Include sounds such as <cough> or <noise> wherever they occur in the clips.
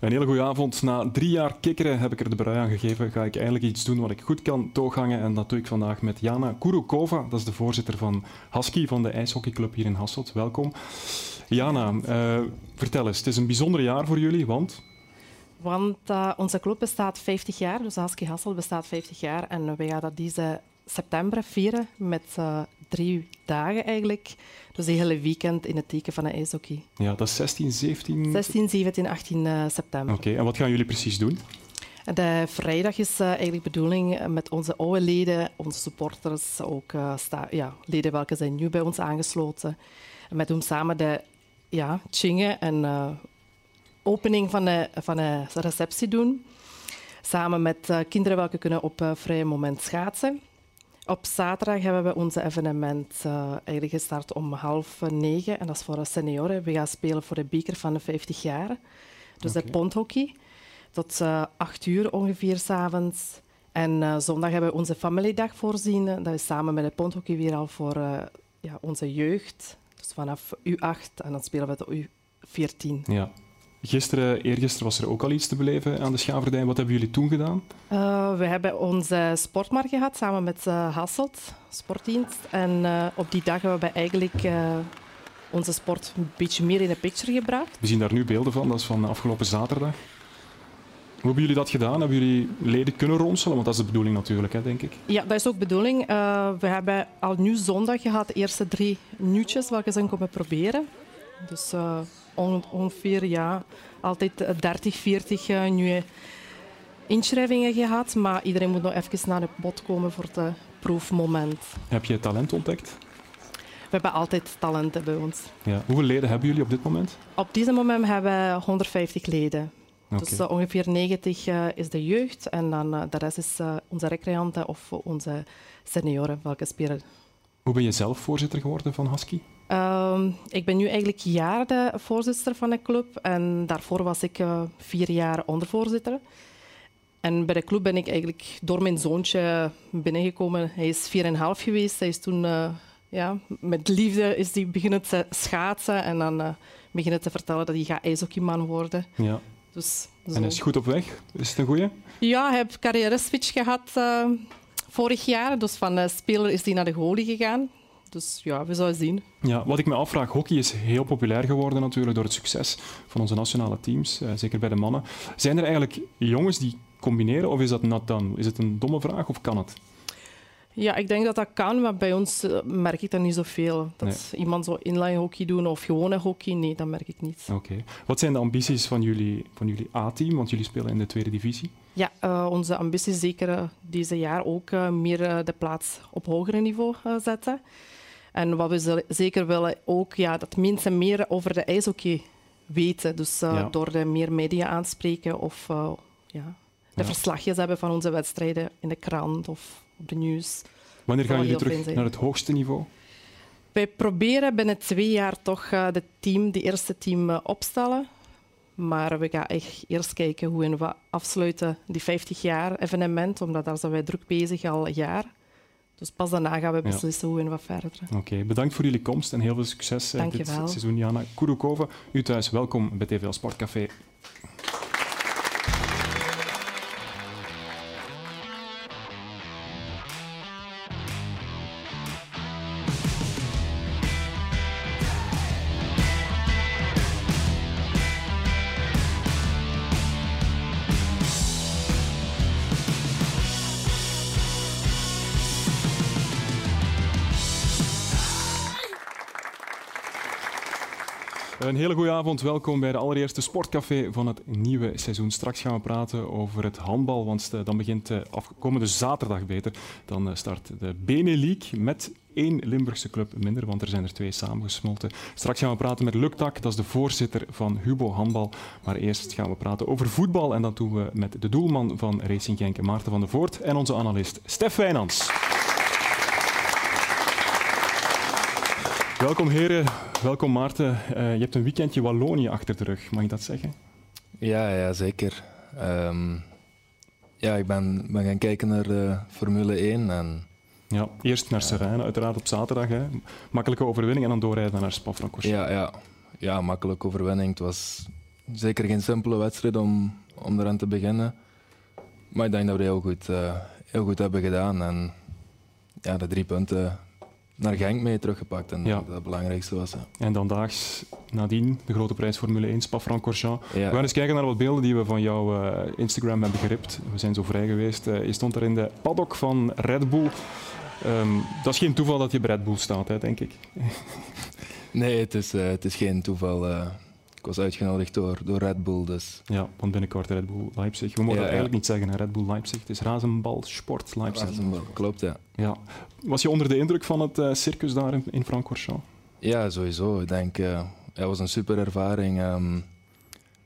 Een hele goede avond. Na drie jaar kikkeren heb ik er de brui aan gegeven. Ga ik eindelijk iets doen wat ik goed kan toegangen. En dat doe ik vandaag met Jana Kurukova. Dat is de voorzitter van Husky, van de ijshockeyclub hier in Hasselt. Welkom. Jana, uh, vertel eens. Het is een bijzonder jaar voor jullie, want... Want uh, onze club bestaat 50 jaar, dus Husky Hasselt bestaat 50 jaar. En we gaan dat deze september vieren met uh, drie dagen eigenlijk. Dus een hele weekend in het teken van de ijshockey. Ja, dat is 16, 17... 16, 17, 18 uh, september. Oké, en wat gaan jullie precies doen? De vrijdag is uh, eigenlijk de bedoeling met onze oude leden, onze supporters, ook uh, ja, leden welke zijn nu bij ons aangesloten. Met hem samen de ja, chingen en opening van de, van de receptie doen. Samen met kinderen welke kunnen op vrije moment schaatsen. Op zaterdag hebben we onze evenement uh, eigenlijk gestart om half negen. En dat is voor de senioren. We gaan spelen voor de beker van de 50 jaar. Dus okay. de pondhockey. Tot uh, acht uur ongeveer s'avonds. En uh, zondag hebben we onze familiedag voorzien. Dat is samen met de pondhockey weer al voor ja, onze jeugd. Dus vanaf U8 en dan spelen we tot U14. Ja. Gisteren, eergisteren was er ook al iets te beleven aan de Schaverdijn. Wat hebben jullie toen gedaan? Uh, we hebben onze sportmarkt gehad samen met uh, Hasselt, sportdienst. En uh, op die dag hebben we eigenlijk onze sport een beetje meer in de picture gebracht. We zien daar nu beelden van, dat is van afgelopen zaterdag. Hoe hebben jullie dat gedaan? Hebben jullie leden kunnen ronselen? Want dat is de bedoeling natuurlijk, hè, denk ik. Ja, dat is ook de bedoeling. we hebben al nu zondag gehad de eerste drie nieuwtjes welke ze komen proberen. Dus ongeveer ja, altijd 30, 40 uh, nieuwe inschrijvingen gehad. Maar iedereen moet nog even naar het bod komen voor het proefmoment. Heb je talent ontdekt? We hebben altijd talenten bij ons. Ja. Hoeveel leden hebben jullie op dit moment? Op dit moment hebben we 150 leden. Okay. Dus uh, ongeveer 90 uh, is de jeugd en dan uh, de rest is onze recreanten of onze senioren welke spelen. Hoe ben je zelf voorzitter geworden van Husky? Um, ik ben nu eigenlijk jaar de voorzitter van de club en daarvoor was ik uh, vier jaar ondervoorzitter. En bij de club ben ik eigenlijk door mijn zoontje binnengekomen. Hij is 4,5 geweest. Hij is toen uh, ja, met liefde is hij beginnen te schaatsen en dan uh, beginnen te vertellen dat hij gaat ijshockeyman worden. Ja. Dus, zo. En is goed op weg? Is het een goeie? Ja, hij heeft carrière switch gehad vorig jaar. Dus van speler is hij naar de goalie gegaan. Dus ja, we zullen zien. Ja, wat ik me afvraag, hockey is heel populair geworden natuurlijk door het succes van onze nationale teams, eh, zeker bij de mannen. Zijn er eigenlijk jongens die combineren of is dat nat dan? Is het een domme vraag of kan het? Ja, ik denk dat dat kan, maar bij ons uh, merk ik dat niet zoveel. Dat nee. iemand zo inline hockey doen of gewone hockey, nee, dat merk ik niet. Oké. Wat zijn de ambities van jullie, van jullie A-team? Want jullie spelen in de tweede divisie. Ja, uh, onze ambitie is zeker uh, deze jaar ook meer de plaats op hoger niveau zetten. En wat we zeker willen ook, ja, dat mensen meer over de ijshockey weten. Dus uh, ja. door de meer media aanspreken of uh, ja, de ja. verslagjes hebben van onze wedstrijden in de krant of op de nieuws. Wanneer gaan jullie terug naar het hoogste niveau? Wij proberen binnen twee jaar toch uh, de team, de eerste team opstellen. Maar we gaan echt eerst kijken hoe we afsluiten die 50 jaar evenement, omdat daar zijn wij druk bezig al een jaar. Dus pas daarna gaan we beslissen ja. hoe en wat verder. Oké, okay, bedankt voor jullie komst en heel veel succes Dank dit seizoen. Jana Kurukova, u thuis, welkom bij TVL Sportcafé. Een hele goede avond. Welkom bij de allereerste Sportcafé van het nieuwe seizoen. Straks gaan we praten over het handbal, want dan begint komende zaterdag beter. Dan start de Bene League met één Limburgse club minder, want er zijn er twee samengesmolten. Straks gaan we praten met Luktak, dat is de voorzitter van Hubo Handbal. Maar eerst gaan we praten over voetbal en dat doen we met de doelman van Racing Genk, Maarten van der Voort, en onze analist Stef Wijnands. Welkom heren, welkom Maarten. Uh, je hebt een weekendje Wallonië achter de rug, mag je dat zeggen? Ja, ja zeker. Um, ja, ik ben, ben gaan kijken naar de Formule 1 en... Ja, eerst naar Serena, uiteraard op zaterdag. Hè. Makkelijke overwinning en dan doorrijden naar Spa-Francorchamps. Ja, ja. ja, makkelijke overwinning. Het was zeker geen simpele wedstrijd om, om eraan te beginnen. Maar ik denk dat we heel goed, uh, heel goed hebben gedaan. En ja, de drie punten naar Genk mee teruggepakt. En ja. dat het belangrijkste was. En dan daags nadien de grote prijs Formule 1, Spa-Francorchamps. We gaan eens kijken naar wat beelden die we van jouw uh, Instagram hebben geript. We zijn zo vrij geweest. Uh, je stond er in de paddock van Red Bull. Um, dat is geen toeval dat je bij Red Bull staat, hè, denk ik. nee, het is, uh, het is geen toeval. Ik was uitgenodigd door, door Red Bull. Dus. Ja, want binnenkort Red Bull Leipzig. We mogen ja, eigenlijk niet zeggen, Red Bull Leipzig. Het is Razenbal Sport Leipzig. Razenbal, klopt, ja. ja. Was je onder de indruk van het uh, circus daar in, in Francorchamps? Ja, sowieso. Ik denk, uh, het was een super ervaring. Um,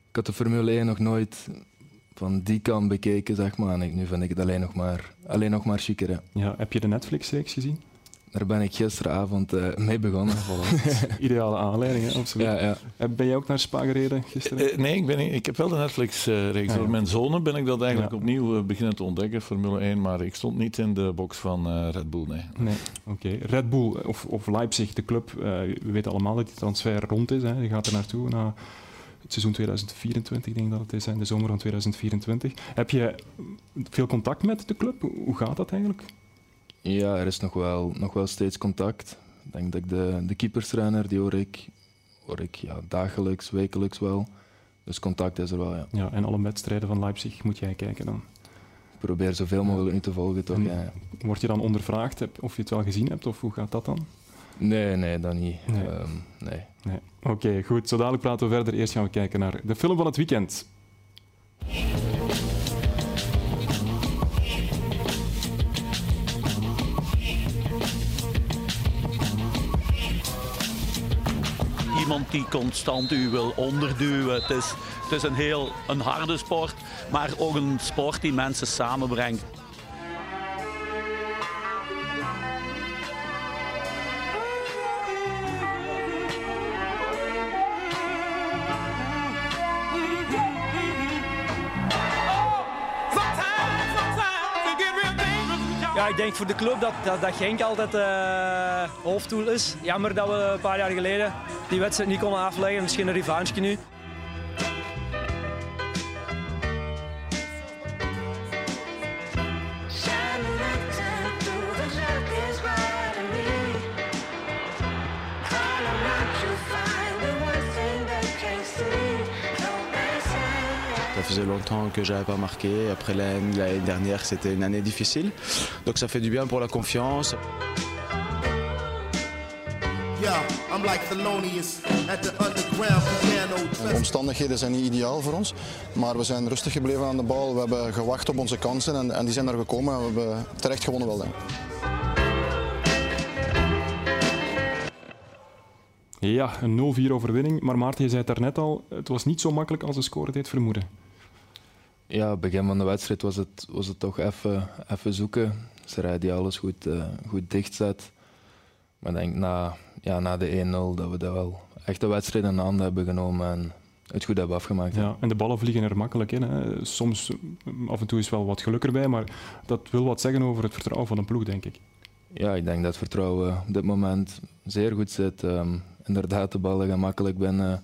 ik had de Formule 1 nog nooit van die kant bekeken, zeg maar. En nu vind ik het alleen nog maar, alleen nog maar chiquer. Ja. ja heb je de Netflix-reeks gezien? Daar ben ik gisteravond uh, mee begonnen. <laughs> Ideale aanleiding, hè? absoluut. Ja, ja. Eh, ben jij ook naar Spa gereden gisteren? Uh, nee, ik, ben, ik heb wel de Netflix-reeks. Uh, Door mijn zonen ben ik dat eigenlijk ja. opnieuw beginnen te ontdekken, Formule 1. Maar ik stond niet in de box van Red Bull, nee. Nee, oké. Okay. Red Bull of, of Leipzig, de club, we weten allemaal dat die transfer rond is. Hè. Je gaat er naartoe na het seizoen 2024, denk ik dat het is, in de zomer van 2024. Heb je veel contact met de club? Hoe gaat dat eigenlijk? Ja, er is nog wel, nog wel steeds contact. Ik denk dat ik de, de keeperstrainer, die hoor ik, hoor ik ja, dagelijks, wekelijks wel. Dus contact is er wel, ja. ja. En alle wedstrijden van Leipzig moet jij kijken dan? Ik probeer zoveel mogelijk nu te volgen, toch? Ja, Word je dan ondervraagd of je het wel gezien hebt, of hoe gaat dat dan? Nee, nee, dat niet. Nee. Um, nee. nee. Oké, okay, goed. Zo dadelijk praten we verder. Eerst gaan we kijken naar de film van het weekend. Die constant u wil onderduwen. Het is, het is een heel een harde sport, maar ook een sport die mensen samenbrengt. Ja, ik denk voor de club dat, dat, dat Genk altijd uh, hoofddoel is. Jammer dat we een paar jaar geleden Ça faisait longtemps que j'avais pas marqué. Après l'année dernière, c'était une année difficile. Donc ça fait du bien pour la confiance. De omstandigheden zijn niet ideaal voor ons, maar we zijn rustig gebleven aan de bal. We hebben gewacht op onze kansen en, en die zijn er gekomen en we hebben terecht gewonnen wel. Denk. Ja, een 0-4 overwinning. Maar Maarten, je zei het daarnet al, het was niet zo makkelijk als de score deed vermoeden. Ja, begin van de wedstrijd was het, was het toch even, even zoeken. Serij die alles goed, uh, goed dicht zet. Maar ik denk na, ja, na de 1-0 dat we dat wel echt de wedstrijd in de hand hebben genomen en het goed hebben afgemaakt. Ja, en de ballen vliegen er makkelijk in. Hè. Soms, af en toe is wel wat geluk erbij, maar dat wil wat zeggen over het vertrouwen van een ploeg, denk ik. Ja, ik denk dat het vertrouwen op dit moment zeer goed zit. Um, inderdaad, de ballen gaan makkelijk binnen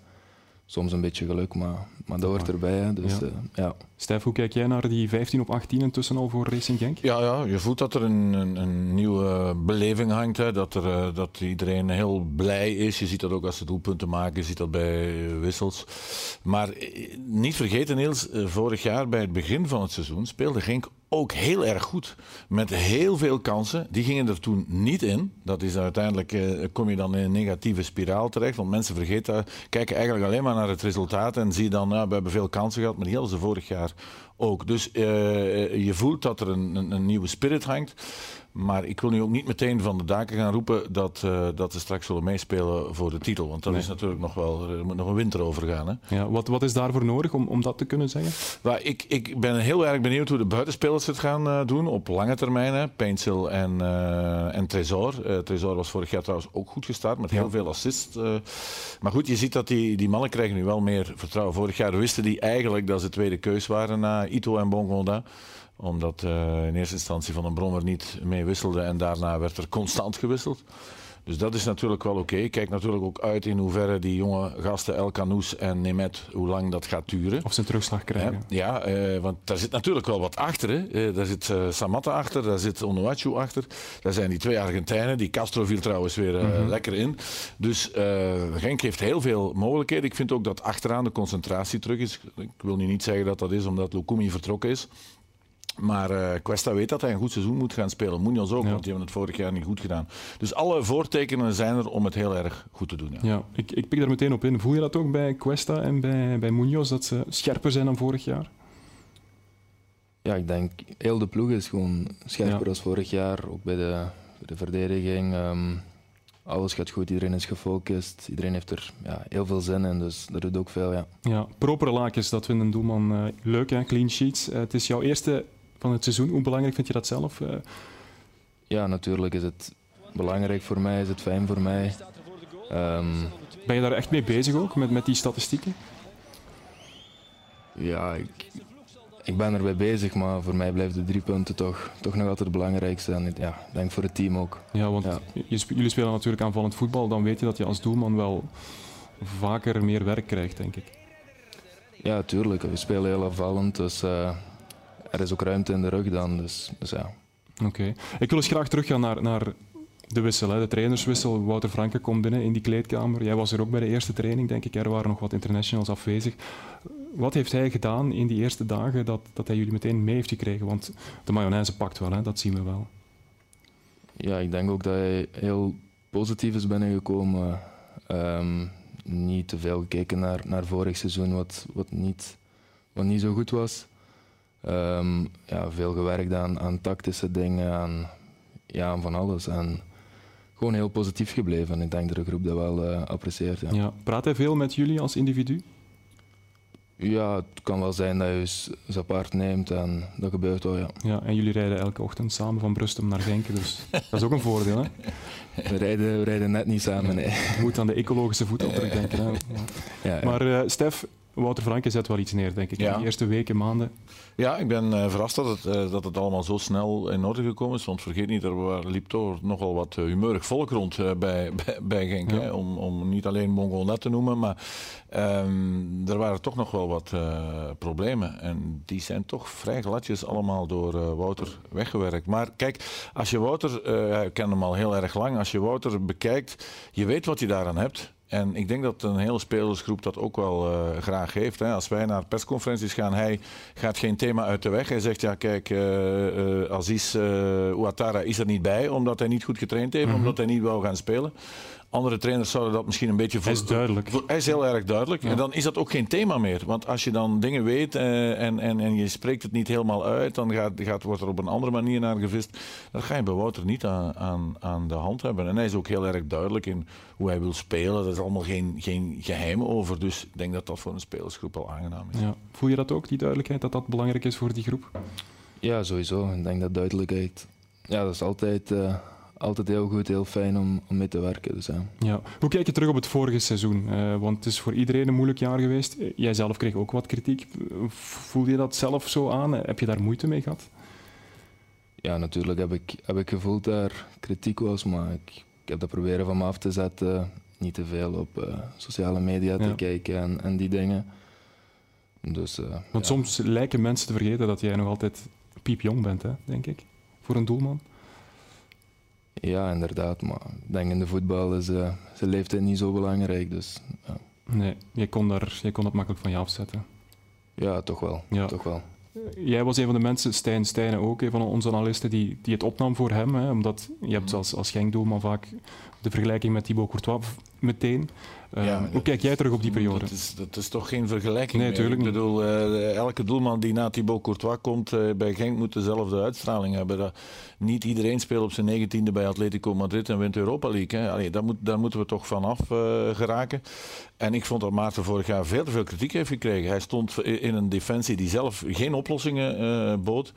soms een beetje geluk, maar, maar dat hoort erbij. Hè. Dus, ja. Uh, ja. Stef, hoe kijk jij naar die 15 op 18 intussen al voor Racing Genk? Ja, ja je voelt dat er een, een, een nieuwe beleving hangt. Hè. Dat, er, uh, dat iedereen heel blij is. Je ziet dat ook als ze doelpunten maken. Je ziet dat bij wissels. Maar eh, niet vergeten, Niels, vorig jaar bij het begin van het seizoen speelde Genk ook heel erg goed. Met heel veel kansen. Die gingen er toen niet in. Dat is uiteindelijk, eh, kom je dan in een negatieve spiraal terecht. Want mensen vergeten, kijken eigenlijk alleen maar naar het resultaat. En zie dan, nou, we hebben veel kansen gehad. Maar die hadden ze vorig jaar ook. Dus uh, je voelt dat er een, een, een nieuwe spirit hangt. Maar ik wil nu ook niet meteen van de daken gaan roepen dat, uh, dat ze straks zullen meespelen voor de titel. Want dat nee. is natuurlijk nog wel, er moet nog een winter over gaan. Hè? Ja, wat, wat is daarvoor nodig om, om dat te kunnen zeggen? Nou, ik, ik ben heel erg benieuwd hoe de buitenspelers het gaan uh, doen op lange termijn. Pencil en, uh, en Tresor. Tresor was vorig jaar trouwens ook goed gestart met heel ja. veel assists. maar goed, je ziet dat die, die mannen krijgen nu wel meer vertrouwen. Vorig jaar wisten die eigenlijk dat ze tweede keus waren na Ito en Bongonda omdat uh, in eerste instantie Van den Brommer niet mee wisselde en daarna werd er constant gewisseld. Dus dat is natuurlijk wel oké. Kijk natuurlijk ook uit in hoeverre die jonge gasten El Canoes en Nemet, hoe lang dat gaat duren. Of ze een terugslag krijgen. Ja, eh, want daar zit natuurlijk wel wat achter. Hè. Eh, daar zit uh, Samatta achter, daar zit Onuachu achter. Daar zijn die twee Argentijnen. Die Castro viel trouwens weer mm -hmm. lekker in. Dus Genk heeft heel veel mogelijkheden. Ik vind ook dat achteraan de concentratie terug is. Ik wil nu niet zeggen dat dat is omdat Lukumi vertrokken is. Maar uh, Cuesta weet dat hij een goed seizoen moet gaan spelen. Munoz ook, ja. want die hebben het vorig jaar niet goed gedaan. Dus alle voortekenen zijn er om het heel erg goed te doen. Ja, ja ik, ik pik daar meteen op in. Voel je dat ook bij Cuesta en bij, bij Munoz, dat ze scherper zijn dan vorig jaar? Ja, ik denk heel de ploeg is gewoon scherper ja. dan vorig jaar. Ook bij de, bij de verdediging. Um, alles gaat goed, iedereen is gefocust. Iedereen heeft er ja, heel veel zin in, dus dat doet ook veel. Ja, ja propere laakjes, dat vindt een doelman uh, leuk, hè? clean sheets. Uh, het is jouw eerste van het seizoen. Hoe belangrijk vind je dat zelf? Uh... Ja, natuurlijk is het belangrijk voor mij, is het fijn voor mij. Um... Ben je daar echt mee bezig ook, met, met die statistieken? Ja, ik, ik ben erbij bezig, maar voor mij blijven de drie punten toch, toch nog altijd het belangrijkste. En ja, ik denk voor het team ook. Ja, want ja. jullie spelen natuurlijk aanvallend voetbal. Dan weet je dat je als doelman wel vaker meer werk krijgt, denk ik. Ja, tuurlijk. We spelen heel aanvallend, dus uh, er is ook ruimte in de rug dan. Dus, dus ja. Oké. Okay. Ik wil eens graag teruggaan naar, naar de wissel, hè, de trainerswissel. Wouter Franke komt binnen in die kleedkamer. Jij was er ook bij de eerste training, denk ik. Er waren nog wat internationals afwezig. Wat heeft hij gedaan in die eerste dagen dat, dat hij jullie meteen mee heeft gekregen? Want de mayonaise pakt wel, hè? dat zien we wel. Ja, ik denk ook dat hij heel positief is binnengekomen. Um, niet te veel gekeken naar, naar vorig seizoen, wat, wat, niet, wat niet zo goed was. Um, ja, veel gewerkt aan, aan tactische dingen, aan, ja, aan van alles. En gewoon heel positief gebleven. Ik denk dat de groep dat wel uh, apprecieert. Ja. Ja, praat hij veel met jullie als individu? Ja, het kan wel zijn dat je eens apart neemt en dat gebeurt wel, ja. ja. En jullie rijden elke ochtend samen van Brustem naar Genk, dus dat is ook een voordeel, hè? We rijden, we rijden net niet samen, nee. Je moet aan de ecologische voetafdruk <laughs> denken, hè? Ja. Ja, maar uh, Stef, Wouter Franke zet wel iets neer, denk ik, in de eerste weken, maanden. Ja, ik ben uh, verrast dat het, uh, dat het allemaal zo snel in orde gekomen is. Want vergeet niet, er liep toch nogal wat uh, humeurig volk rond bij, <laughs> bij, bij, Genk. Ja. Hè? Om, om niet alleen Mongolet te noemen, maar um, er waren toch nog wel wat problemen. En die zijn toch vrij gladjes allemaal door Wouter weggewerkt. Maar kijk, als je Wouter, ik ken hem al heel erg lang, als je Wouter bekijkt, je weet wat je daaraan hebt. En ik denk dat een hele spelersgroep dat ook wel uh, graag heeft. Hè. Als wij naar persconferenties gaan, hij gaat geen thema uit de weg. Hij zegt, ja kijk, uh, uh, Aziz Ouattara is er niet bij, omdat hij niet goed getraind heeft, mm -hmm. omdat hij niet wou gaan spelen. Andere trainers zouden dat misschien een beetje... Hij is duidelijk. Hij is heel erg duidelijk. Ja. En dan is dat ook geen thema meer. Want als je dan dingen weet uh, en, en, en je spreekt het niet helemaal uit, dan gaat, gaat, wordt er op een andere manier naar gevist. Dat ga je bij Wouter niet aan, aan, aan de hand hebben. En hij is ook heel erg duidelijk in hoe hij wil spelen. Er is allemaal geen, geen geheim over. Dus ik denk dat dat voor een spelersgroep al aangenaam is. Ja. Voel je dat ook, die duidelijkheid, dat dat belangrijk is voor die groep? Ja, sowieso. Ik denk dat duidelijkheid... Ja, dat is altijd... Uh altijd heel goed, heel fijn om, om mee te werken. Dus, ja. Ja. Hoe kijk je terug op het vorige seizoen? Uh, want het is voor iedereen een moeilijk jaar geweest. Jij zelf kreeg ook wat kritiek. Voel je dat zelf zo aan? Heb je daar moeite mee gehad? Ja, natuurlijk heb ik, heb ik gevoeld dat er kritiek was, maar ik, ik heb dat proberen van me af te zetten. Niet te veel op uh, sociale media te ja. kijken en, en die dingen. Dus, uh, Want ja. soms lijken mensen te vergeten dat jij nog altijd piepjong bent, hè, denk ik, voor een doelman. Ja, inderdaad. Maar ik denk in de voetbal is uh, zijn leeftijd niet zo belangrijk. Dus, ja. Nee, je kon, daar, je kon dat makkelijk van je afzetten. Ja, toch wel. Ja. Toch wel. Jij was een van de mensen, Stijn Stijnen ook, een van onze analisten, die, die het opnam voor hem. Hè, omdat je hebt als, als Genk-doelman vaak de vergelijking met Thibaut Courtois meteen. Uh, ja, hoe kijk jij terug op die periode? Dat is, dat is toch geen vergelijking nee, meer. Ik bedoel, uh, elke doelman die na Thibaut Courtois komt uh, bij Genk moet dezelfde uitstraling hebben. Niet iedereen speelt op zijn negentiende bij Atletico Madrid en wint Europa League. Hè. Allee, daar, moet, daar moeten we toch vanaf geraken. En ik vond dat Maarten vorig jaar veel te veel kritiek heeft gekregen. Hij stond in een defensie die zelf geen oplossingen bood.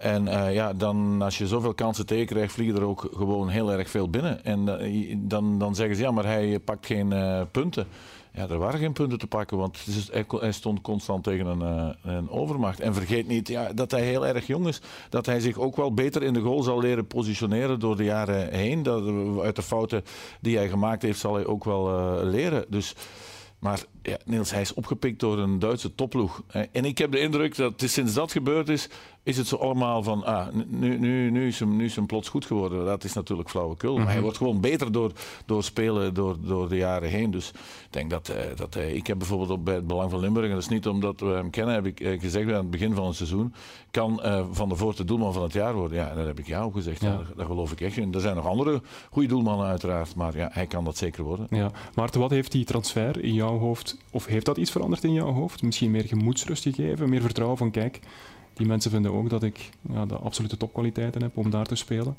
En uh, ja, dan als je zoveel kansen tegenkrijgt, vliegen er ook gewoon heel erg veel binnen. En uh, dan, dan zeggen ze, ja, maar hij pakt geen uh, punten. Ja, er waren geen punten te pakken, want hij, stond constant tegen een, eh, een overmacht. En vergeet niet ja, dat hij heel erg jong is. Dat hij zich ook wel beter in de goal zal leren positioneren door de jaren heen. Dat, uit de fouten die hij gemaakt heeft, zal hij ook wel eh, leren. Dus, maar ja, Niels, hij is opgepikt door een Duitse topploeg. Eh, En ik heb de indruk dat sinds dat gebeurd is, is het zo allemaal van, ah, nu, nu, nu, is hem, nu is hem plots goed geworden. Dat is natuurlijk flauwekul. Maar hij wordt gewoon beter door, door spelen door, door de jaren heen. Dus ik denk dat, eh, dat hij... Ik heb bijvoorbeeld op bij het Belang van Limburg, en dat is niet omdat we hem kennen, heb ik eh, gezegd aan het begin van het seizoen, kan eh, Van der Voort de doelman van het jaar worden. Ja, en dat heb ik jou ook gezegd. Ja. Dat, dat geloof ik echt. in. Er zijn nog andere goede doelmannen uiteraard, maar ja, hij kan dat zeker worden. Ja. Maarten, wat heeft die transfer in jouw hoofd, of heeft dat iets veranderd in jouw hoofd? Misschien meer gemoedsrust gegeven, meer vertrouwen van kijk, die mensen vinden ook dat ik ja, de absolute topkwaliteiten heb om daar te spelen.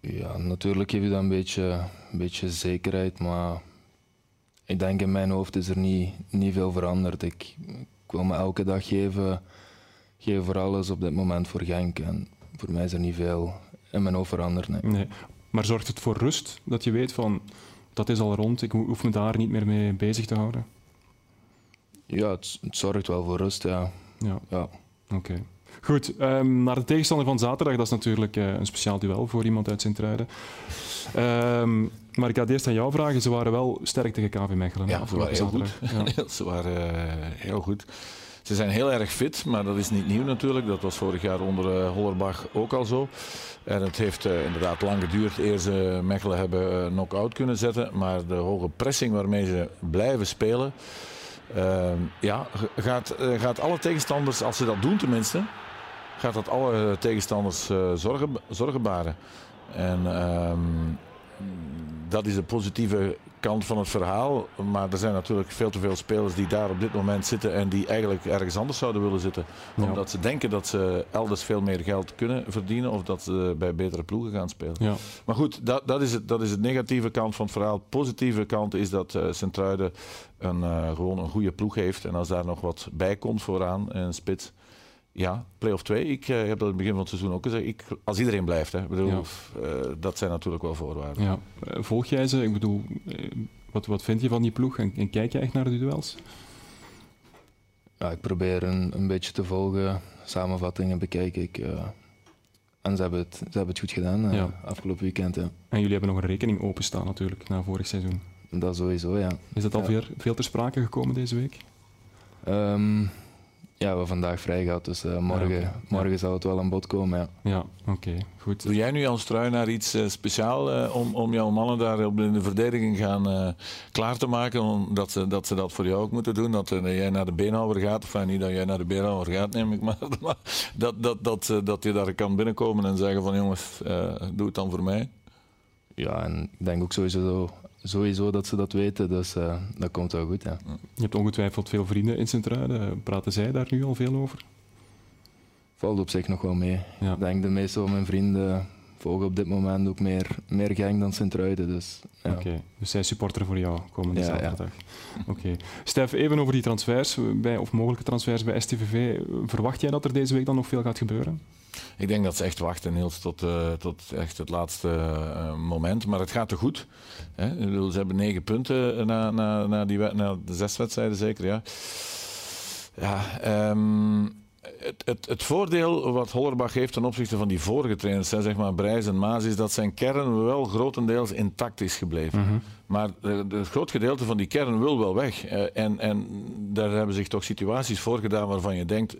Ja, natuurlijk geef je dat een beetje, een beetje zekerheid, maar ik denk in mijn hoofd is er niet, niet veel veranderd. Ik, ik wil me elke dag geven, geven voor alles op dit moment voor Genk. En voor mij is er niet veel in mijn hoofd veranderd. Nee. Nee. Maar zorgt het voor rust dat je weet van dat is al rond, ik ho- hoef me daar niet meer mee bezig te houden? Ja, het, het zorgt wel voor rust, ja. Ja. ja. Oké. Goed, ehm, naar de tegenstander van zaterdag. Dat is natuurlijk eh, een speciaal duel voor iemand uit Sint-Truiden. Ehm, maar ik ga het eerst aan jou vragen. Ze waren wel sterk tegen KV Mechelen. Ja, hè, ze waren heel goed. Ja. <laughs> Ze waren eh, heel goed. Ze zijn heel erg fit, maar dat is niet nieuw natuurlijk. Dat was vorig jaar onder eh, Hollerbach ook al zo. En het heeft eh, inderdaad lang geduurd eer ze Mechelen hebben eh, knock-out kunnen zetten. Maar de hoge pressing waarmee ze blijven spelen, eh, ja, gaat, eh, gaat alle tegenstanders, als ze dat doen tenminste, gaat dat alle tegenstanders eh, zorgen, zorgen baren. En ehm, dat is de positieve kant van het verhaal. Maar er zijn natuurlijk veel te veel spelers die daar op dit moment zitten en die eigenlijk ergens anders zouden willen zitten. Ja. Omdat ze denken dat ze elders veel meer geld kunnen verdienen of dat ze bij betere ploegen gaan spelen. Ja. Maar goed, dat, dat, is het, dat is het negatieve kant van het verhaal. Positieve kant is dat eh Sint-Truiden een, eh, gewoon een goede ploeg heeft. En als daar nog wat bij komt vooraan, een spits. Ja, play-off 2. Ik eh, heb dat in het begin van het seizoen ook gezegd. Ik, als iedereen blijft, hè. Ik bedoel, Ja. eh, dat zijn natuurlijk wel voorwaarden. Ja. Eh, Volg jij ze? Ik bedoel, wat, wat vind je van die ploeg? En, en kijk je echt naar de duels? ja ik probeer een, een beetje te volgen, samenvattingen bekijk ik. eh. en ze hebben, het, ze hebben het goed gedaan eh, Ja. afgelopen weekend. Ja. En jullie hebben nog een rekening openstaan natuurlijk, na vorig seizoen. Dat sowieso, ja. Is dat al veel, veel ter sprake gekomen deze week? Ehm, ja, we hebben vandaag vrij gehad, dus eh, morgen, Ja, morgen zal het wel aan bod komen. Ja. Ja, oké, goed. Doe jij nu als truinaar iets eh, speciaal eh, om, om jouw mannen daar op in de verdediging gaan eh, klaar te maken? Omdat ze, dat ze dat voor jou ook moeten doen? Dat jij naar de beenhouwer gaat, of enfin, niet dat jij naar de beenhouwer gaat, neem ik maar. <laughs> maar dat, dat, dat, eh, dat je daar kan binnenkomen en zeggen van jongens, eh, doe het dan voor mij. ja, en ik denk ook sowieso, sowieso dat ze dat weten, dus eh, dat komt wel goed. Ja. Je hebt ongetwijfeld veel vrienden in Sint-Truiden. Praten zij daar nu al veel over? Valt op zich nog wel mee. Ja. Ik denk de meeste van mijn vrienden volgen op dit moment ook meer, meer Genk dan Sint-Truiden. Dus, ja. Oké, dus zij supporteren voor jou komende Ja, ja. zaterdag. Oké. Stef, even over die transfers, bij, of mogelijke transfers bij STVV. Verwacht jij dat er deze week dan nog veel gaat gebeuren? Ik denk dat ze echt wachten, Niels, tot, eh, tot echt het laatste eh, moment. Maar het gaat te goed. Hè? Ze hebben negen punten na, na, na, die, na de zes wedstrijden, zeker. Ja, ja ehm, het, het, het voordeel wat Hollerbach heeft ten opzichte van die vorige trainers, hè, zeg maar Brijs en Maas, is dat zijn kern wel grotendeels intact is gebleven. Maar eh, de- het groot gedeelte van die kern wil wel weg. Eh, en, en daar hebben zich toch situaties voor gedaan waarvan je denkt,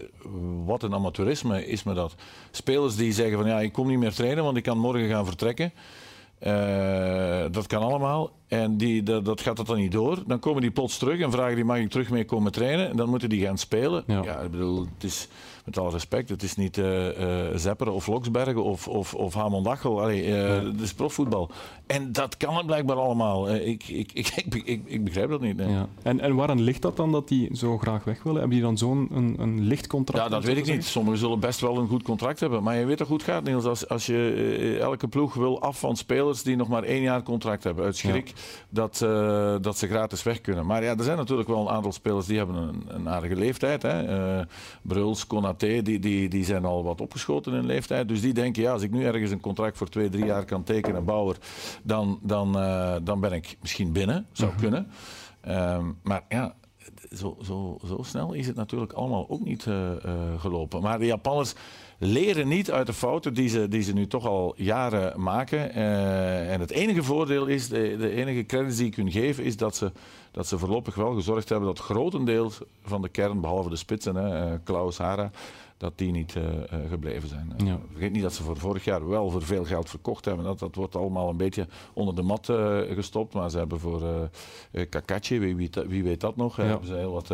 wat een amateurisme is me dat. Spelers die zeggen van ja, ik kom niet meer trainen, want ik kan morgen gaan vertrekken. Eh, dat kan allemaal. En die, dat, dat gaat dat dan niet door. Dan komen die plots terug en vragen die mag ik terug mee komen trainen. En dan moeten die gaan spelen. Ja. Ja, ik bedoel, het is met alle respect, het is niet eh eh Zepperen of Loksbergen of, of, of Hamond Achel. Allee, eh, Het is profvoetbal. En dat kan het blijkbaar allemaal. Ik, <laughs> ik, ik, ik, begrijp dat niet. En, en waaraan ligt dat dan dat die zo graag weg willen? Hebben die dan zo'n een, een licht contract? Ja, dat weet ik niet. Sommigen zullen best wel een goed contract hebben. Maar je weet toch hoe het gaat, Niels. Als, als je elke ploeg wil af van spelers die nog maar één jaar contract hebben. Uit schrik dat, dat ze gratis weg kunnen. Maar ja, er zijn natuurlijk wel een aantal spelers die hebben een, een aardige leeftijd. Hè. Bruls, Die, die, die zijn al wat opgeschoten in leeftijd. Dus die denken, ja, als ik nu ergens een contract voor twee, drie jaar kan tekenen, Bauer, dan, dan, eh, dan ben ik misschien binnen. Zou kunnen. Ehm, maar ja, zo, zo, zo snel is het natuurlijk allemaal ook niet uh, gelopen. Maar de Japanners leren niet uit de fouten die ze, die ze nu toch al jaren maken. En het enige voordeel is, de, de enige credits die ik kun geven, is dat ze, dat ze voorlopig wel gezorgd hebben dat grotendeels van de kern, behalve de spitsen, hè, Klaus Hara, dat die niet uh, gebleven zijn. Ja. Vergeet niet dat ze voor vorig jaar wel voor veel geld verkocht hebben. Dat, dat wordt allemaal een beetje onder de mat uh, gestopt. Maar ze hebben voor uh, Kakachi, wie, wie, wie, weet dat nog, ja. hebben ze heel wat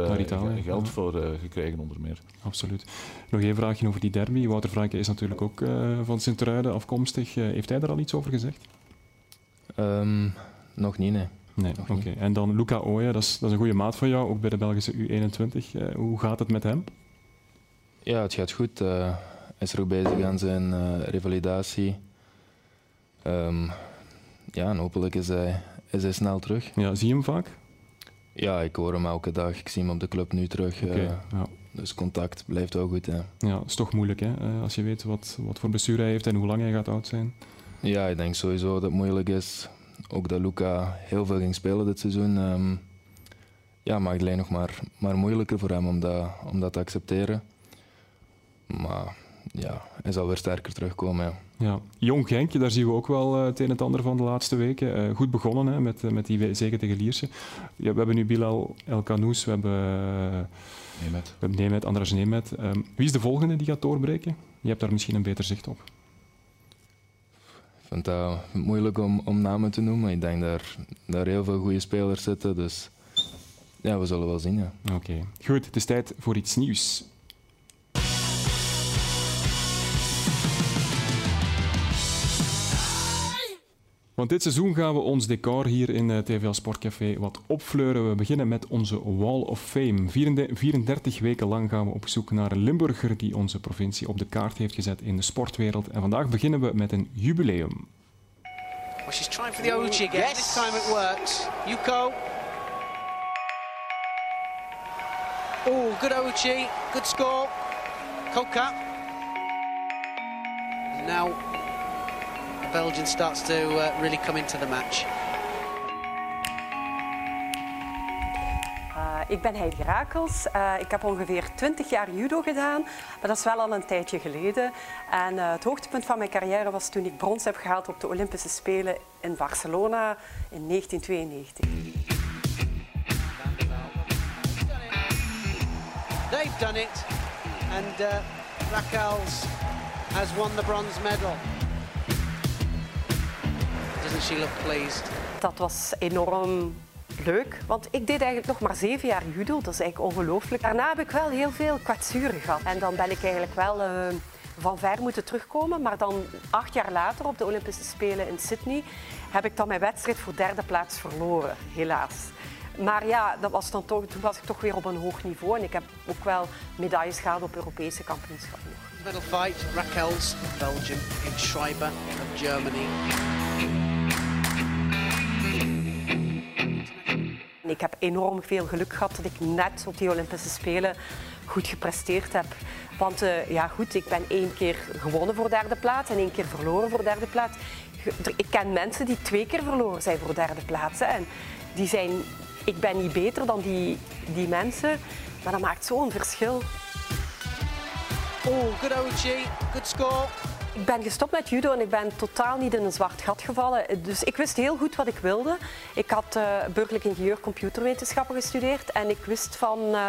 geld voor gekregen onder meer. Absoluut. Nog één vraagje over die derby. Wouter Franke is natuurlijk ook van Sint-Truiden afkomstig. heeft hij er al iets over gezegd? Um, nog niet, nee. Nee, oké. En dan Luca Ooyen, dat is, dat is een goede maat van jou, ook bij de Belgische U21. hoe gaat het met hem? Ja, het gaat goed. Uh, hij is er ook bezig aan zijn uh, revalidatie. Um, ja, en hopelijk is hij, is hij snel terug. Ja, zie je hem vaak? Ja, ik hoor hem elke dag. Ik zie hem op de club nu terug. Okay, ja. Dus contact blijft wel goed. Ja, ja het is toch moeilijk hè? als je weet wat, wat voor bestuur hij heeft en hoe lang hij gaat oud zijn. Ja, ik denk sowieso dat het moeilijk is. Ook dat Luca heel veel ging spelen dit seizoen. Um, ja, maakt het alleen nog maar, maar moeilijker voor hem om dat, om dat te accepteren. Maar ja, hij zal weer sterker terugkomen. Ja. Ja. Jong Genkje, daar zien we ook wel uh, het een en het ander van de laatste weken. Uh, goed begonnen hè, met, uh, met die zege tegen Lierse. Ja, we hebben nu Bilal El Kanous, we hebben Nemet, we hebben Nemet Andras Nemet. Um, wie is de volgende die gaat doorbreken? Je hebt daar misschien een beter zicht op. Vind het moeilijk om, om namen te noemen. Ik denk dat daar heel veel goede spelers zitten. Dus ja, we zullen wel zien. Ja. Oké, goed. Het is tijd voor iets nieuws. Want dit seizoen gaan we ons decor hier in het eh, TVL Sportcafé wat opfleuren. We beginnen met onze Wall of Fame. 34 weken lang gaan we op zoek naar een Limburger die onze provincie op de kaart heeft gezet in de sportwereld. En vandaag beginnen we met een jubileum. Well, she's trying for the OG again. Yes. This time it works. Yuko. Oh, good OG. Good score. Koka. Now Belgian starts to uh, really come into the match. Uh, ik ben Heidi Rakels. Uh, ik heb ongeveer 20 jaar judo gedaan, maar dat is wel al een tijdje geleden. En uh, het hoogtepunt van mijn carrière was toen ik brons heb gehaald op de Olympische Spelen in Barcelona in 1992. They've done it, and uh, Rakels has won the bronze medal she looked pleased. Dat was enorm leuk, want ik deed eigenlijk nog maar zeven jaar judo. Dat is eigenlijk ongelooflijk. Daarna heb ik wel heel veel kwetsuren gehad. En dan ben ik eigenlijk wel uh, van ver moeten terugkomen. Maar dan acht jaar later op de Olympische Spelen in Sydney heb ik dan mijn wedstrijd voor derde plaats verloren, helaas. Maar ja, dat was dan toch, toen was ik toch weer op een hoog niveau. En ik heb ook wel medailles gehaald op Europese kampioenschappen. Medal fight, Raquels, Belgium, in Schreiber of Germany. Ik heb enorm veel geluk gehad dat ik net op die Olympische Spelen goed gepresteerd heb. Want uh, ja, goed, ik ben één keer gewonnen voor derde plaats en één keer verloren voor derde plaats. Ik ken mensen die twee keer verloren zijn voor derde plaats. En die zijn, ik ben niet beter dan die, die mensen, maar dat maakt zo'n verschil. Oh, good OG, good score. Ik ben gestopt met judo en ik ben totaal niet in een zwart gat gevallen. Dus ik wist heel goed wat ik wilde. Ik had uh, burgerlijk ingenieur computerwetenschappen gestudeerd en ik wist van, uh,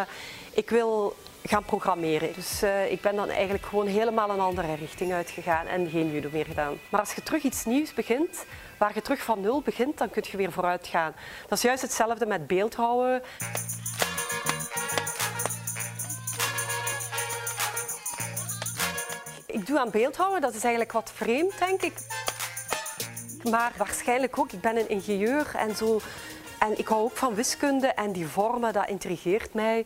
ik wil gaan programmeren. Dus uh, ik ben dan eigenlijk gewoon helemaal een andere richting uitgegaan en geen judo meer gedaan. Maar als je terug iets nieuws begint, waar je terug van nul begint, dan kun je weer vooruit gaan. Dat is juist hetzelfde met beeldhouden. Ik doe aan beeldhouden, dat is eigenlijk wat vreemd, denk ik. Maar waarschijnlijk ook, ik ben een ingenieur en zo. En ik hou ook van wiskunde en die vormen, dat intrigeert mij.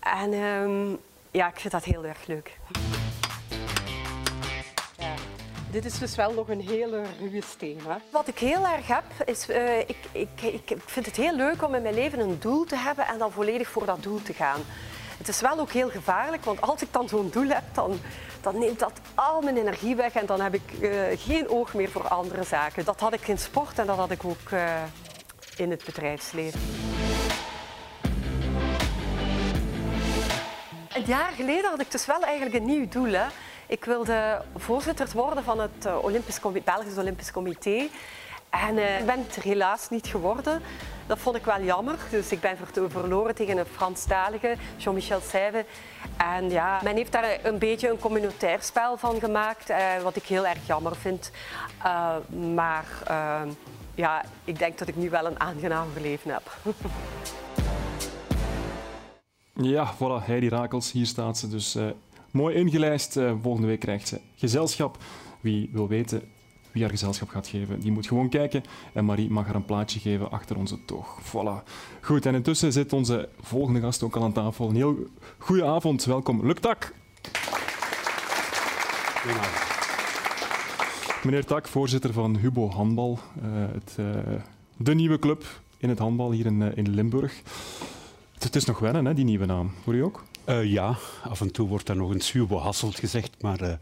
En um, ja, ik vind dat heel erg leuk. Ja. Dit is dus wel nog een hele ruwe steen. Hè? Wat ik heel erg heb, is uh, ik, ik, ik vind het heel leuk om in mijn leven een doel te hebben en dan volledig voor dat doel te gaan. Het is wel ook heel gevaarlijk, want als ik dan zo'n doel heb, dan, dan neemt dat al mijn energie weg en dan heb ik eh, geen oog meer voor andere zaken. Dat had ik in sport en dat had ik ook eh, in het bedrijfsleven. Een jaar geleden had ik dus wel eigenlijk een nieuw doel. Hè. Ik wilde voorzitter worden van het eh, Olympisch Comité, Belgisch Olympisch Comité. En ik ben het helaas niet geworden. Dat vond ik wel jammer. Dus ik ben verloren tegen een Franstalige, Jean-Michel Seyve. En ja, men heeft daar een beetje een communautair spel van gemaakt, uh, wat ik heel erg jammer vind. Uh, maar ja, ik denk dat ik nu wel een aangenaam leven heb. <laughs> ja, voilà, Heidi Rakels, hier staat ze. Dus mooi ingelijst. volgende week krijgt ze gezelschap. Wie wil weten wie haar gezelschap gaat geven. Die moet gewoon kijken en Marie mag haar een plaatje geven achter onze toog. Voilà. Goed, en intussen zit onze volgende gast ook al aan tafel. Een heel goede avond, welkom. Luc Tak. Meneer Tak, voorzitter van Hubo Handbal, uh, het, uh, de nieuwe club in het handbal hier in, uh, in Limburg. Het, het, is nog wennen, hè, die nieuwe naam. Voor u ook? Uh, ja, af en toe wordt er nog een Subo Hasselt gezegd, maar uh,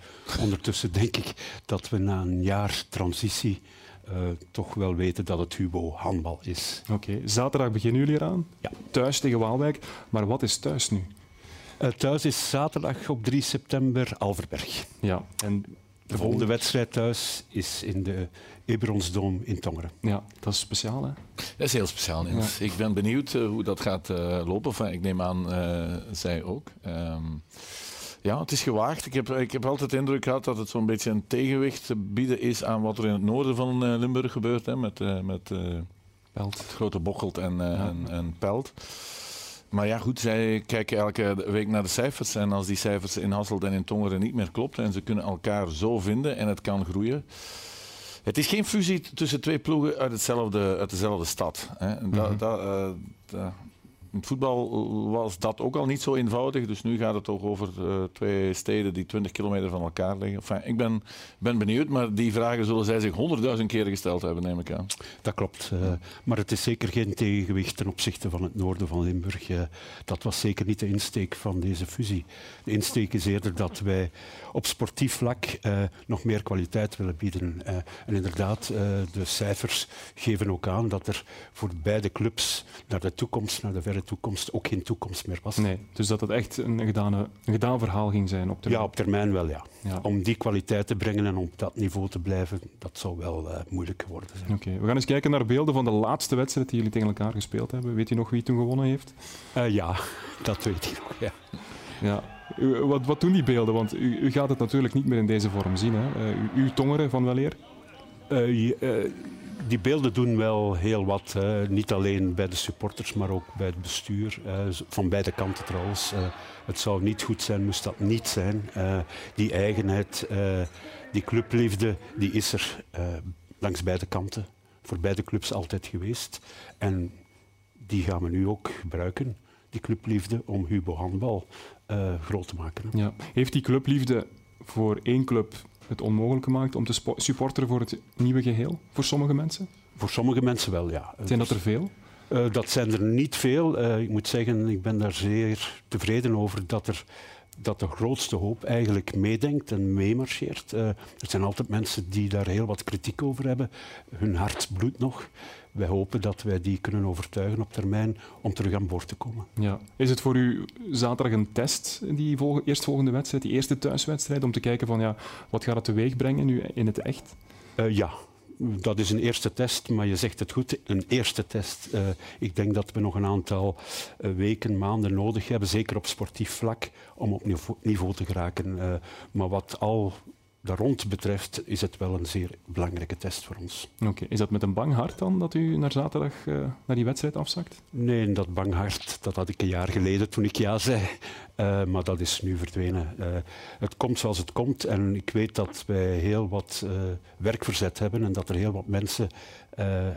ondertussen denk ik dat we na een jaar transitie uh, toch wel weten dat het Hubo handbal is. Oké, okay. zaterdag beginnen jullie eraan? Ja. Thuis tegen Waalwijk, maar wat is thuis nu? thuis is zaterdag op 3 september Alverberg. Ja, en de volgende wedstrijd thuis is in de Ebronsdoom in Tongeren. Ja, dat is speciaal, hè? Dat is heel speciaal, Niels. Ja. Ik ben benieuwd uh, hoe dat gaat uh, lopen. Enfin, ik neem aan, uh, zij ook. Um, ja, het is gewaagd. Ik heb, ik heb altijd de indruk gehad dat het zo'n beetje een tegenwicht te bieden is aan wat er in het noorden van Limburg gebeurt. Hè, met met Pelt. Het grote Bocholt en, ja. en, en Pelt. Maar ja, goed, zij kijken elke week naar de cijfers. En als die cijfers in Hasselt en in Tongeren niet meer kloppen en ze kunnen elkaar zo vinden en het kan groeien. Het is geen fusie tussen twee ploegen uit, hetzelfde, uit dezelfde stad. Hè. Dat, mm -hmm. uh, het voetbal was dat ook al niet zo eenvoudig. Dus nu gaat het toch over uh, twee steden die 20 kilometer van elkaar liggen. Enfin, ik ben, ben benieuwd, maar die vragen zullen zij zich honderdduizend keer gesteld hebben, neem ik aan. Dat klopt. Uh, maar het is zeker geen tegengewicht ten opzichte van het noorden van Limburg. Uh, dat was zeker niet de insteek van deze fusie. De insteek is eerder dat wij op sportief vlak nog meer kwaliteit willen bieden. en inderdaad, de cijfers geven ook aan dat er voor beide clubs naar de toekomst, naar de verre toekomst ook geen toekomst meer was. Nee, dus dat het echt een gedaan, een gedaan verhaal ging zijn op termijn? Ja, op termijn wel, ja. ja. Om die kwaliteit te brengen en op dat niveau te blijven, dat zou wel uh, moeilijk geworden zijn. Oké, okay. we gaan eens kijken naar beelden van de laatste wedstrijd die jullie tegen elkaar gespeeld hebben. Weet u nog wie toen gewonnen heeft? Uh, ja, <laughs> dat weet ik nog, ja. ja. U, wat, wat doen die beelden? Want u, u, gaat het natuurlijk niet meer in deze vorm zien. Hè? Uh, u, uw tongeren van weleer? Die beelden doen wel heel wat. Niet alleen bij de supporters, maar ook bij het bestuur. Uh, van beide kanten trouwens. Het zou niet goed zijn, moest dat niet zijn. die eigenheid, die clubliefde, die is er langs beide kanten. Voor beide clubs altijd geweest. En die gaan we nu ook gebruiken, die clubliefde, om Hubo Handbal groot te maken. Ja. Heeft die clubliefde voor één club het onmogelijk gemaakt om te supporteren voor het nieuwe geheel? Voor sommige mensen? Voor sommige mensen wel, ja. Zijn dat er veel? Uh, dat zijn er niet veel. Uh, ik moet zeggen, ik ben daar zeer tevreden over dat er dat de grootste hoop eigenlijk meedenkt en meemarcheert. Uh, er zijn altijd mensen die daar heel wat kritiek over hebben. Hun hart bloedt nog. Wij hopen dat wij die kunnen overtuigen op termijn om terug aan boord te komen. Ja. Is het voor u zaterdag een test, die volg eerstvolgende wedstrijd, die eerste thuiswedstrijd, om te kijken van ja, wat gaat het teweeg brengen nu in het echt? Uh, ja, dat is een eerste test, maar je zegt het goed, een eerste test. Uh, ik denk dat we nog een aantal uh, weken, maanden nodig hebben, zeker op sportief vlak, om op niveau, niveau te geraken. Uh, maar wat al daar rond betreft, is het wel een zeer belangrijke test voor ons. Oké, okay. is dat met een bang hart dan dat u naar zaterdag naar die wedstrijd afzakt? Nee, dat bang hart dat had ik een jaar geleden toen ik ja zei. Uh, maar dat is nu verdwenen. Uh, het komt zoals het komt en ik weet dat wij heel wat werk verzet hebben en dat er heel wat mensen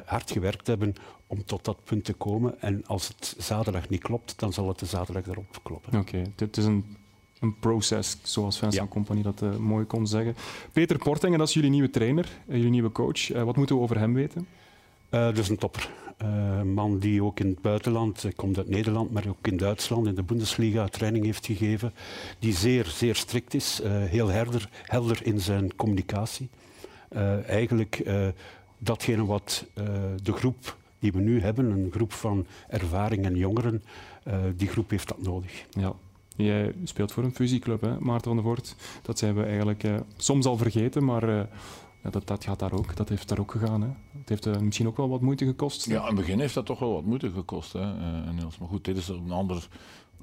hard gewerkt hebben om tot dat punt te komen. En als het zaterdag niet klopt, dan zal het de zaterdag erop kloppen. Oké, okay. het is een, een proces, zoals Vincent ja. Company dat mooi kon zeggen. Peter Portingen, dat is jullie nieuwe trainer, jullie nieuwe coach. wat moeten we over hem weten? dat is een topper. Uh, man die ook in het buitenland, hij komt uit Nederland, maar ook in Duitsland in de Bundesliga training heeft gegeven. Die zeer, zeer strikt is, uh, heel helder, helder in zijn communicatie. Uh, eigenlijk datgene wat de groep die we nu hebben, een groep van ervaring en jongeren, die groep heeft dat nodig. Ja. Jij speelt voor een fusieclub, hè, Maarten van der Voort. Dat zijn we eigenlijk uh, soms al vergeten, maar ja, dat, dat, gaat daar ook. Dat heeft daar ook gegaan. Hè. Het heeft uh, misschien ook wel wat moeite gekost. Ja, in het begin heeft dat toch wel wat moeite gekost. Hè, Niels. Maar goed, dit is een ander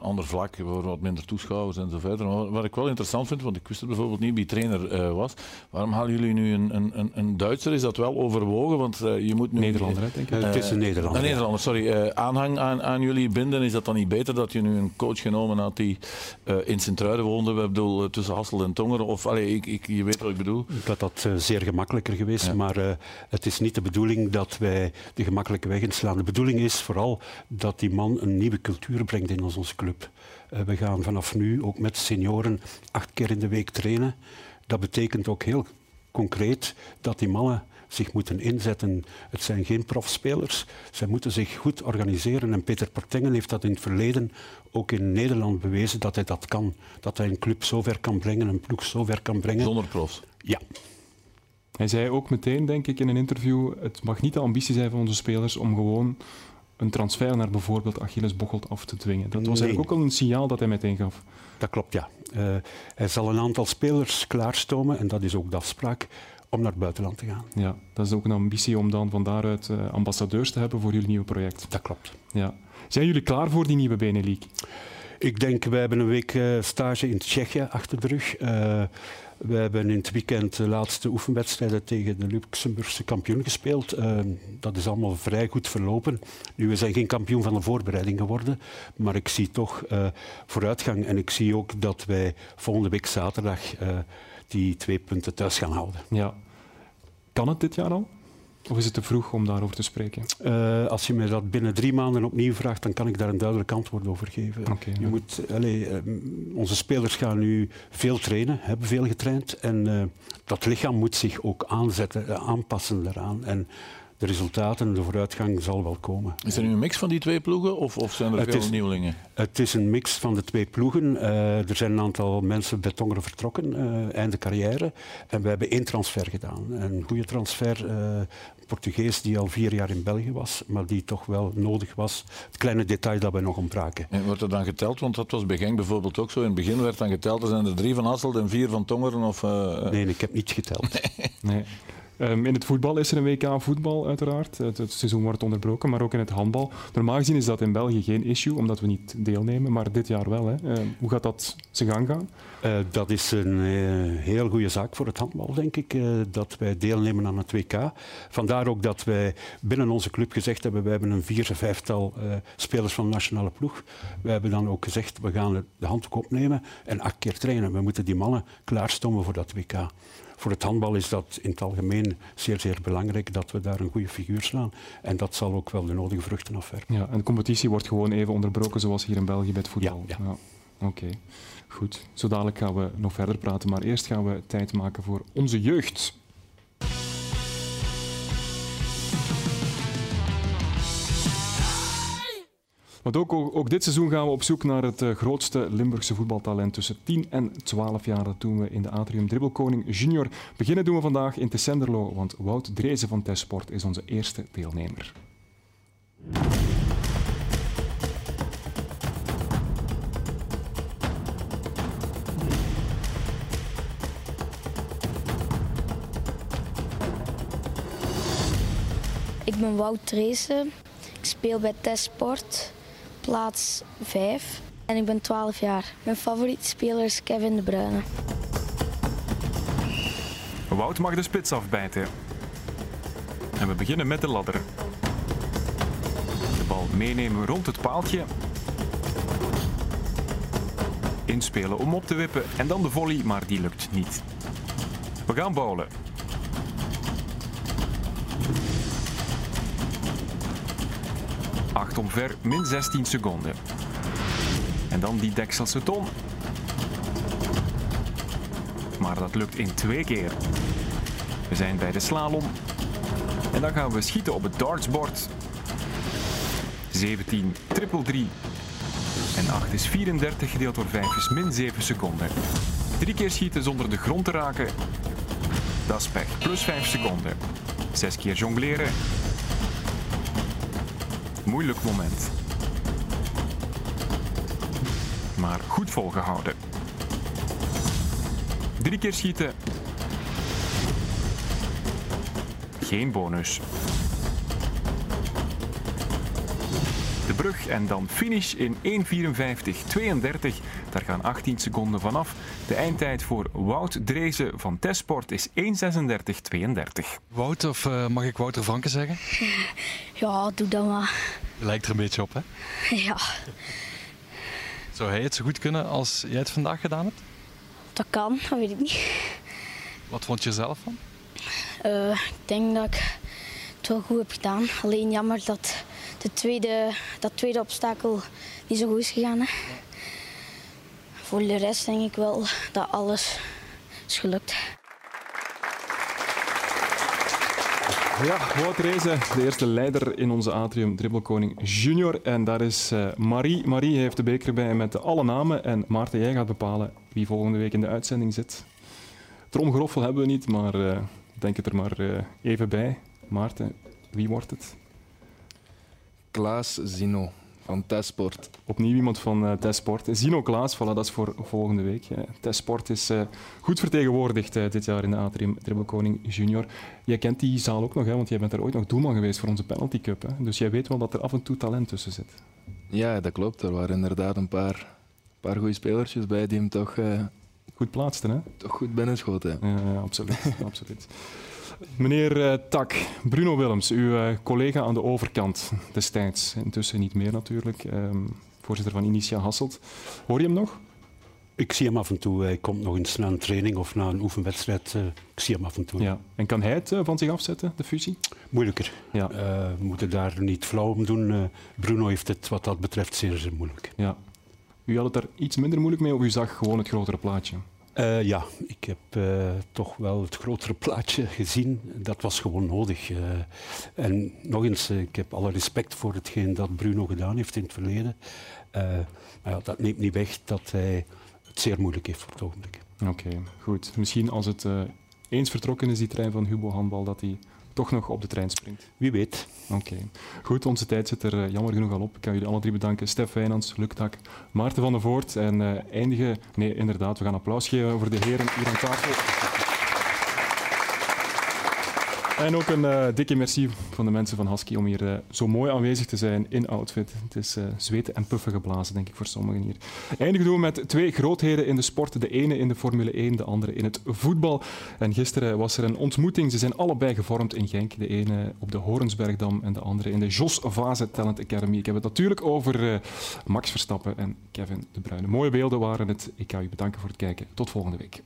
ander vlak, voor wat minder toeschouwers en zo verder. Maar wat ik wel interessant vind, want ik wist bijvoorbeeld niet wie trainer uh, was. Waarom halen jullie nu een, een, een Duitser? Is dat wel overwogen? Want uh, je moet nu... Nederlander, denk ik. Uh, het is een Nederlander. Een Nederlander, sorry. aanhang aan, aan jullie binden, is dat dan niet beter dat je nu een coach genomen had die in Sint-Truiden woonde? Ik bedoel, tussen Hassel en Tongeren? Of, allee, ik, ik, je weet wat ik bedoel. Ik had dat zeer gemakkelijker geweest, ja. maar het is niet de bedoeling dat wij de gemakkelijke weg inslaan. De bedoeling is vooral dat die man een nieuwe cultuur brengt in onze club. Uh, we gaan vanaf nu ook met senioren acht keer in de week trainen. Dat betekent ook heel concreet dat die mannen zich moeten inzetten. Het zijn geen profspelers. Zij moeten zich goed organiseren. En Peter Portengen heeft dat in het verleden ook in Nederland bewezen dat hij dat kan. Dat hij een club zo ver kan brengen, een ploeg zo ver kan brengen. Zonder profs? Ja. Hij zei ook meteen, denk ik, in een interview: het mag niet de ambitie zijn van onze spelers om gewoon een transfer naar bijvoorbeeld Achilles Bocholt af te dwingen. Dat was Nee. eigenlijk ook al een signaal dat hij meteen gaf. Dat klopt, ja. Eh, hij zal een aantal spelers klaarstomen, en dat is ook de afspraak, om naar het buitenland te gaan. Ja, dat is ook een ambitie om dan van daaruit eh, ambassadeurs te hebben voor jullie nieuwe project. Dat klopt. Ja. Zijn jullie klaar voor die nieuwe Benelink? Ik denk, wij hebben een week eh, stage in Tsjechië achter de rug. Eh, we hebben in het weekend de laatste oefenwedstrijden tegen de Luxemburgse kampioen gespeeld. Uh, dat is allemaal vrij goed verlopen. Nu, we zijn geen kampioen van de voorbereiding geworden, maar ik zie toch uh, vooruitgang. En ik zie ook dat wij volgende week zaterdag uh, die twee punten thuis gaan houden. Ja. Kan het dit jaar al? Of is het te vroeg om daarover te spreken? Uh, als je me dat binnen drie maanden opnieuw vraagt, dan kan ik daar een duidelijk antwoord over geven. Okay, je ja. moet, allez, uh, onze spelers gaan nu veel trainen, hebben veel getraind. En uh, dat lichaam moet zich ook aanzetten, aanpassen daaraan. En de resultaten, de vooruitgang zal wel komen. Is er nu een mix van die twee ploegen of, of zijn er het veel is, nieuwelingen? Het is een mix van de twee ploegen. Uh, er zijn een aantal mensen bij Tongeren vertrokken, uh, einde carrière. En we hebben één transfer gedaan. Een goede transfer, uh, een Portugees die al vier jaar in België was, maar die toch wel nodig was. Het kleine detail dat we nog ontbraken. En wordt er dan geteld? Want dat was bij Genk bijvoorbeeld ook zo. In het begin werd dan geteld, er zijn er drie van Hasselt en vier van Tongeren? Of, nee, ik heb niet geteld. <laughs> Nee. nee. Um, in het voetbal is er een WK voetbal uiteraard. Het, seizoen wordt onderbroken, maar ook in het handbal. Normaal gezien is dat in België geen issue, omdat we niet deelnemen, maar dit jaar wel. Hè. Uh, hoe gaat dat zijn gang gaan? Uh, dat is een uh, heel goede zaak voor het handbal, denk ik, dat wij deelnemen aan het WK. Vandaar ook dat wij binnen onze club gezegd hebben, wij hebben een vier, vijftal spelers van de nationale ploeg. Wij hebben dan ook gezegd, we gaan de handdoek opnemen en acht keer trainen. We moeten die mannen klaarstomen voor dat WK voor het handbal is dat in het algemeen zeer, zeer belangrijk dat we daar een goede figuur slaan. En dat zal ook wel de nodige vruchten afwerpen. Ja, en de competitie wordt gewoon even onderbroken zoals hier in België bij het voetbal. Ja, ja. ja. Oké, okay. goed. Zo dadelijk gaan we nog verder praten, maar eerst gaan we tijd maken voor onze jeugd. Want ook, ook, dit seizoen gaan we op zoek naar het uh, grootste Limburgse voetbaltalent tussen 10 en 12 jaar. Dat doen we in de Atrium Dribbelkoning Junior. Beginnen doen we vandaag in Tessenderlo, want Wout Drezen van Tesport is onze eerste deelnemer. Ik ben Wout Dreesen. Ik speel bij Tesport plaats 5 en ik ben 12 jaar. Mijn favoriete speler is Kevin De Bruyne. Wout mag de spits afbijten. En we beginnen met de ladder. De bal meenemen rond het paaltje. Inspelen om op te wippen en dan de volley, maar die lukt niet. We gaan bowlen. Acht omver, min 16 seconden. En dan die dekselse ton. Maar dat lukt in twee keer. We zijn bij de slalom. En dan gaan we schieten op het dartsbord. 17, triple 3. En 8 is 34 gedeeld door 5 is min 7 seconden. Drie keer schieten zonder de grond te raken. Dat is pech, plus 5 seconden. Zes keer jongleren. Moeilijk moment. maar goed volgehouden. Drie keer schieten. Geen bonus. De brug en dan finish in 1.54.32. Daar gaan 18 seconden vanaf. De eindtijd voor Wout Drezen van Tesport is 1.36.32. Wout, of uh, mag ik Wouter Vanken zeggen? <laughs> Ja, doe dat maar. Je lijkt er een beetje op, hè? <laughs> Ja. Zou hij het zo goed kunnen als jij het vandaag gedaan hebt? Dat kan, dat weet ik niet. Wat vond je er zelf van? Uh, ik denk dat ik het wel goed heb gedaan. Alleen jammer dat de tweede, dat tweede obstakel niet zo goed is gegaan. Hè. Voor de rest denk ik wel dat alles is gelukt. Ja, Wout Rezen, de eerste leider in onze atrium, dribbelkoning junior. En daar is uh, Marie. Marie heeft de beker bij met alle namen. En Maarten, jij gaat bepalen wie volgende week in de uitzending zit. Tromgeroffel hebben we niet, maar uh, denk het er maar uh, even bij. Maarten, wie wordt het? Klaas Zino van Tesport. Opnieuw iemand van uh, Tesport. Zino Klaas, voilà, dat is voor volgende week. Uh, Tesport is uh, goed vertegenwoordigd dit jaar in de Atrium Dribbelkoning Junior. Jij kent die zaal ook nog, hè, want jij bent daar ooit nog doelman geweest voor onze Penalty Cup. Hè? Dus jij weet wel dat er af en toe talent tussen zit. Ja, dat klopt. Er waren inderdaad een paar, paar goede spelertjes bij die hem toch... goed plaatsten, hè? Toch goed binnenschoten. Ja, ja absoluut. <laughs> absoluut. Meneer uh, Tak, Bruno Willems, uw uh, collega aan de overkant destijds, intussen niet meer natuurlijk, um, voorzitter van Initia Hasselt. Hoor je hem nog? Ik zie hem af en toe. Hij komt nog eens na een training of na een oefenwedstrijd. Uh, ik zie hem af en toe. Ja. En kan hij het van zich afzetten, de fusie? Moeilijker. Ja. we moeten daar niet flauw om doen. Bruno heeft het wat dat betreft zeer, zeer moeilijk. Ja. U had het daar iets minder moeilijk mee of u zag gewoon het grotere plaatje? Uh, ja, ik heb uh, toch wel het grotere plaatje gezien. Dat was gewoon nodig. Uh, en nog eens, ik heb alle respect voor hetgeen dat Bruno gedaan heeft in het verleden. maar ja, dat neemt niet weg dat hij het zeer moeilijk heeft voor het ogenblik. Oké, goed. Misschien als het eens vertrokken is, die trein van Hubo Handbal, dat hij toch nog op de trein springt. Wie weet. Oké. Okay. Goed, onze tijd zit er uh, jammer genoeg al op. Ik kan jullie alle drie bedanken. Stef Wijnands, Luc Tak, Maarten van der Voort. En uh, eindigen... Nee, inderdaad, we gaan applaus geven voor de heren hier aan tafel. En ook een uh, dikke merci van de mensen van Husky om hier uh, zo mooi aanwezig te zijn in outfit. Het is uh, zweten en puffen geblazen, denk ik, voor sommigen hier. Eindigen doen we met twee grootheden in de sport. De ene in de Formule 1, de andere in het voetbal. En gisteren was er een ontmoeting. Ze zijn allebei gevormd in Genk. De ene op de Horensbergdam en de andere in de Jos Vase Talent Academy. Ik heb het natuurlijk over Max Verstappen en Kevin De Bruyne. Mooie beelden waren het. Ik ga u bedanken voor het kijken. Tot volgende week.